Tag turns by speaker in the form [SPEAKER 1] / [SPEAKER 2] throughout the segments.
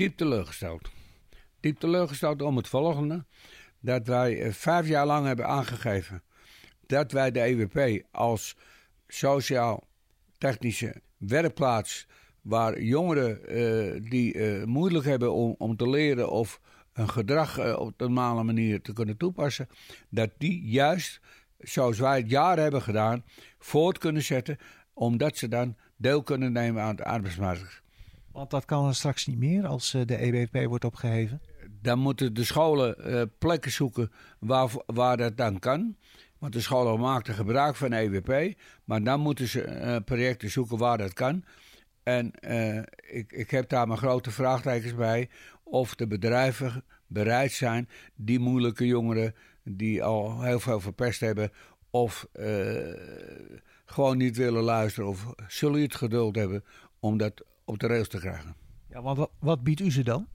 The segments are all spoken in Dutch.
[SPEAKER 1] diep teleurgesteld. Diep teleurgesteld om het volgende. Dat wij eh, vijf jaar lang hebben aangegeven dat wij de EWP als sociaal-technische werkplaats waar jongeren eh, die uh, moeilijk hebben om, om te leren of een gedrag op een normale manier te kunnen toepassen, dat die juist, zoals wij het jaar hebben gedaan, voort kunnen zetten, omdat ze dan deel kunnen nemen aan de arbeidsmarkt.
[SPEAKER 2] Want dat kan straks niet meer als de EWP wordt opgeheven?
[SPEAKER 1] Dan moeten de scholen plekken zoeken waar, waar dat dan kan. Want de scholen maakten gebruik van EWP, maar dan moeten ze projecten zoeken waar dat kan. En ik, ik heb daar mijn grote vraagtekens bij of de bedrijven bereid zijn die moeilijke jongeren die al heel veel verpest hebben, of gewoon niet willen luisteren, of zullen je het geduld hebben om dat op de rails te krijgen.
[SPEAKER 2] Ja, want wat, wat biedt u ze dan?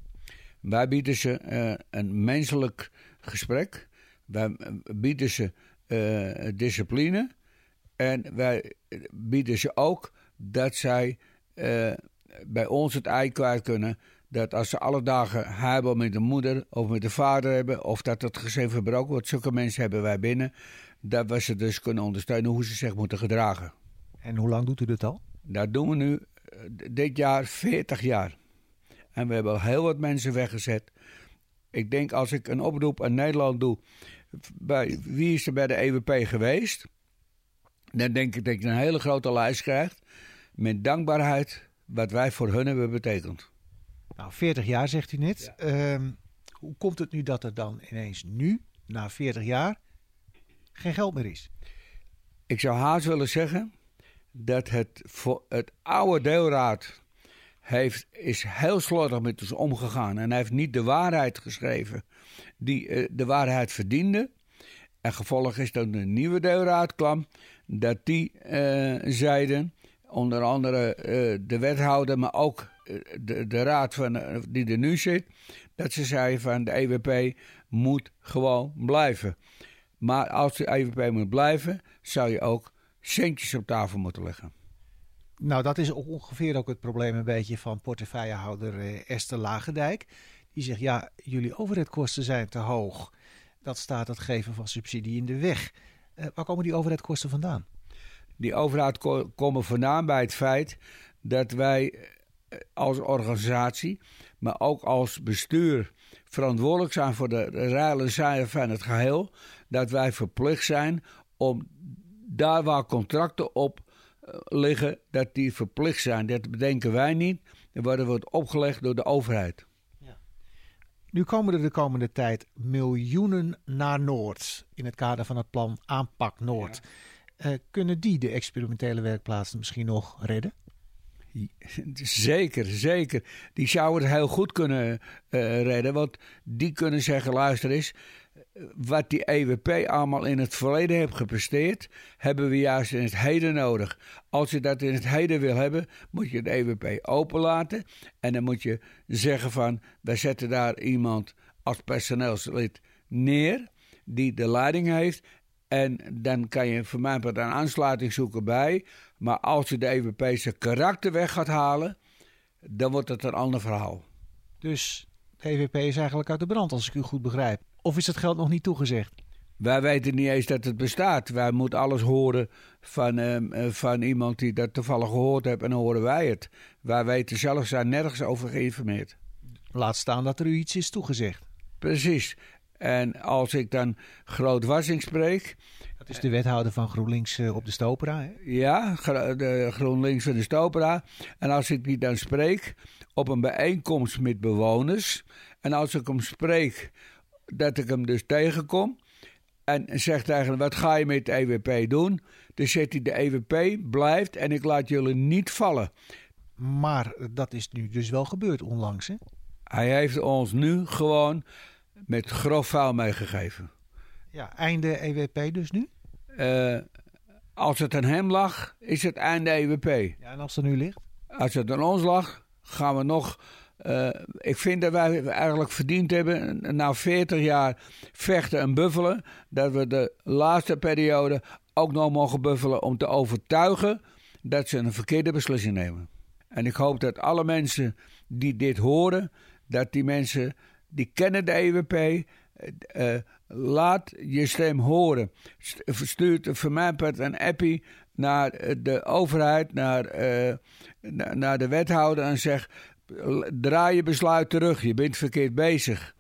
[SPEAKER 1] Wij bieden ze uh, een menselijk gesprek. Wij bieden ze discipline. En wij bieden ze ook dat zij uh, bij ons het ei kwijt kunnen. Dat als ze alle dagen hebben met de moeder of met de vader hebben, of dat het gezin verbroken wordt, zulke mensen hebben wij binnen. Dat we ze dus kunnen ondersteunen hoe ze zich moeten gedragen.
[SPEAKER 2] En hoe lang doet u dat al?
[SPEAKER 1] Dat doen we nu dit jaar 40 jaar. En we hebben al heel wat mensen weggezet. Ik denk als ik een oproep aan Nederland doe, bij, wie is er bij de EWP geweest? Dan denk ik dat je een hele grote lijst krijgt met dankbaarheid wat wij voor hun hebben betekend.
[SPEAKER 2] Nou, 40 jaar zegt u net. Ja. Um, hoe komt het nu dat er dan ineens nu, na 40 jaar, geen geld meer is?
[SPEAKER 1] Ik zou haast willen zeggen dat het, het oude deelraad heeft, is heel slordig met ons omgegaan. En hij heeft niet de waarheid geschreven die uh, de waarheid verdiende. En gevolg is dat de nieuwe deelraad kwam, dat die uh, zeiden onder andere uh, de wethouder, maar ook de, de raad van, die er nu zit, dat ze zei van de EWP moet gewoon blijven. Maar als de EWP moet blijven, zou je ook centjes op tafel moeten leggen.
[SPEAKER 2] Nou, dat is ongeveer ook het probleem een beetje van portefeuillehouder uh, Esther Lagendijk. Die zegt, ja, jullie overheidkosten zijn te hoog. Dat staat het geven van subsidie in de weg. waar komen die overheidkosten vandaan?
[SPEAKER 1] Die overheid komen vandaan bij het feit dat wij als organisatie, maar ook als bestuur verantwoordelijk zijn voor de reilen zijn van het geheel. Dat wij verplicht zijn om daar waar contracten op liggen, dat die verplicht zijn. Dat bedenken wij niet. Dat wordt opgelegd door de overheid. Ja.
[SPEAKER 2] Nu komen er de komende tijd miljoenen naar Noord in het kader van het plan Aanpak Noord. Ja. Uh, kunnen die de experimentele werkplaatsen misschien nog redden?
[SPEAKER 1] Zeker, zeker. Die zouden het heel goed kunnen uh, redden. Want die kunnen zeggen: luister eens, wat die EWP allemaal in het verleden heeft gepresteerd, hebben we juist in het heden nodig. Als je dat in het heden wil hebben, moet je de EWP openlaten. En dan moet je zeggen: van wij zetten daar iemand als personeelslid neer die de leiding heeft. En dan kan je voor mij een aansluiting zoeken bij. Maar als je de EWP'se karakter weg gaat halen, dan wordt het een ander verhaal.
[SPEAKER 2] Dus de EWP is eigenlijk uit de brand, als ik u goed begrijp. Of is het geld nog niet toegezegd?
[SPEAKER 1] Wij weten niet eens dat het bestaat. Wij moeten alles horen van, uh, van iemand die dat toevallig gehoord heeft en dan horen wij het. Wij weten zelf, zijn nergens over geïnformeerd.
[SPEAKER 2] Laat staan dat er u iets is toegezegd.
[SPEAKER 1] Precies. En als ik dan Groot Wassing spreek.
[SPEAKER 2] Dat is de wethouder van GroenLinks uh, op de Stopera, hè?
[SPEAKER 1] Ja, de GroenLinks van de Stopera. En als ik die dan spreek op een bijeenkomst met bewoners. En als ik hem spreek, dat ik hem dus tegenkom. En zegt eigenlijk, wat ga je met de EWP doen? Dan zegt hij, de EWP blijft en ik laat jullie niet vallen.
[SPEAKER 2] Maar dat is nu dus wel gebeurd onlangs, hè?
[SPEAKER 1] Hij heeft ons nu gewoon met grof vuil meegegeven.
[SPEAKER 2] Ja, einde EWP dus nu?
[SPEAKER 1] Uh, als het aan hem lag, is het einde EWP.
[SPEAKER 2] Ja, en als het nu ligt?
[SPEAKER 1] Als het aan ons lag, gaan we nog. Uh, ik vind dat wij eigenlijk verdiend hebben, na 40 jaar vechten en buffelen, dat we de laatste periode ook nog mogen buffelen om te overtuigen dat ze een verkeerde beslissing nemen. En ik hoop dat alle mensen die dit horen, dat die mensen, die kennen de EWP, uh, laat je stem horen. Stuurt voor mijn part een appie naar de overheid, naar, naar de wethouder en zeg: draai je besluit terug, je bent verkeerd bezig.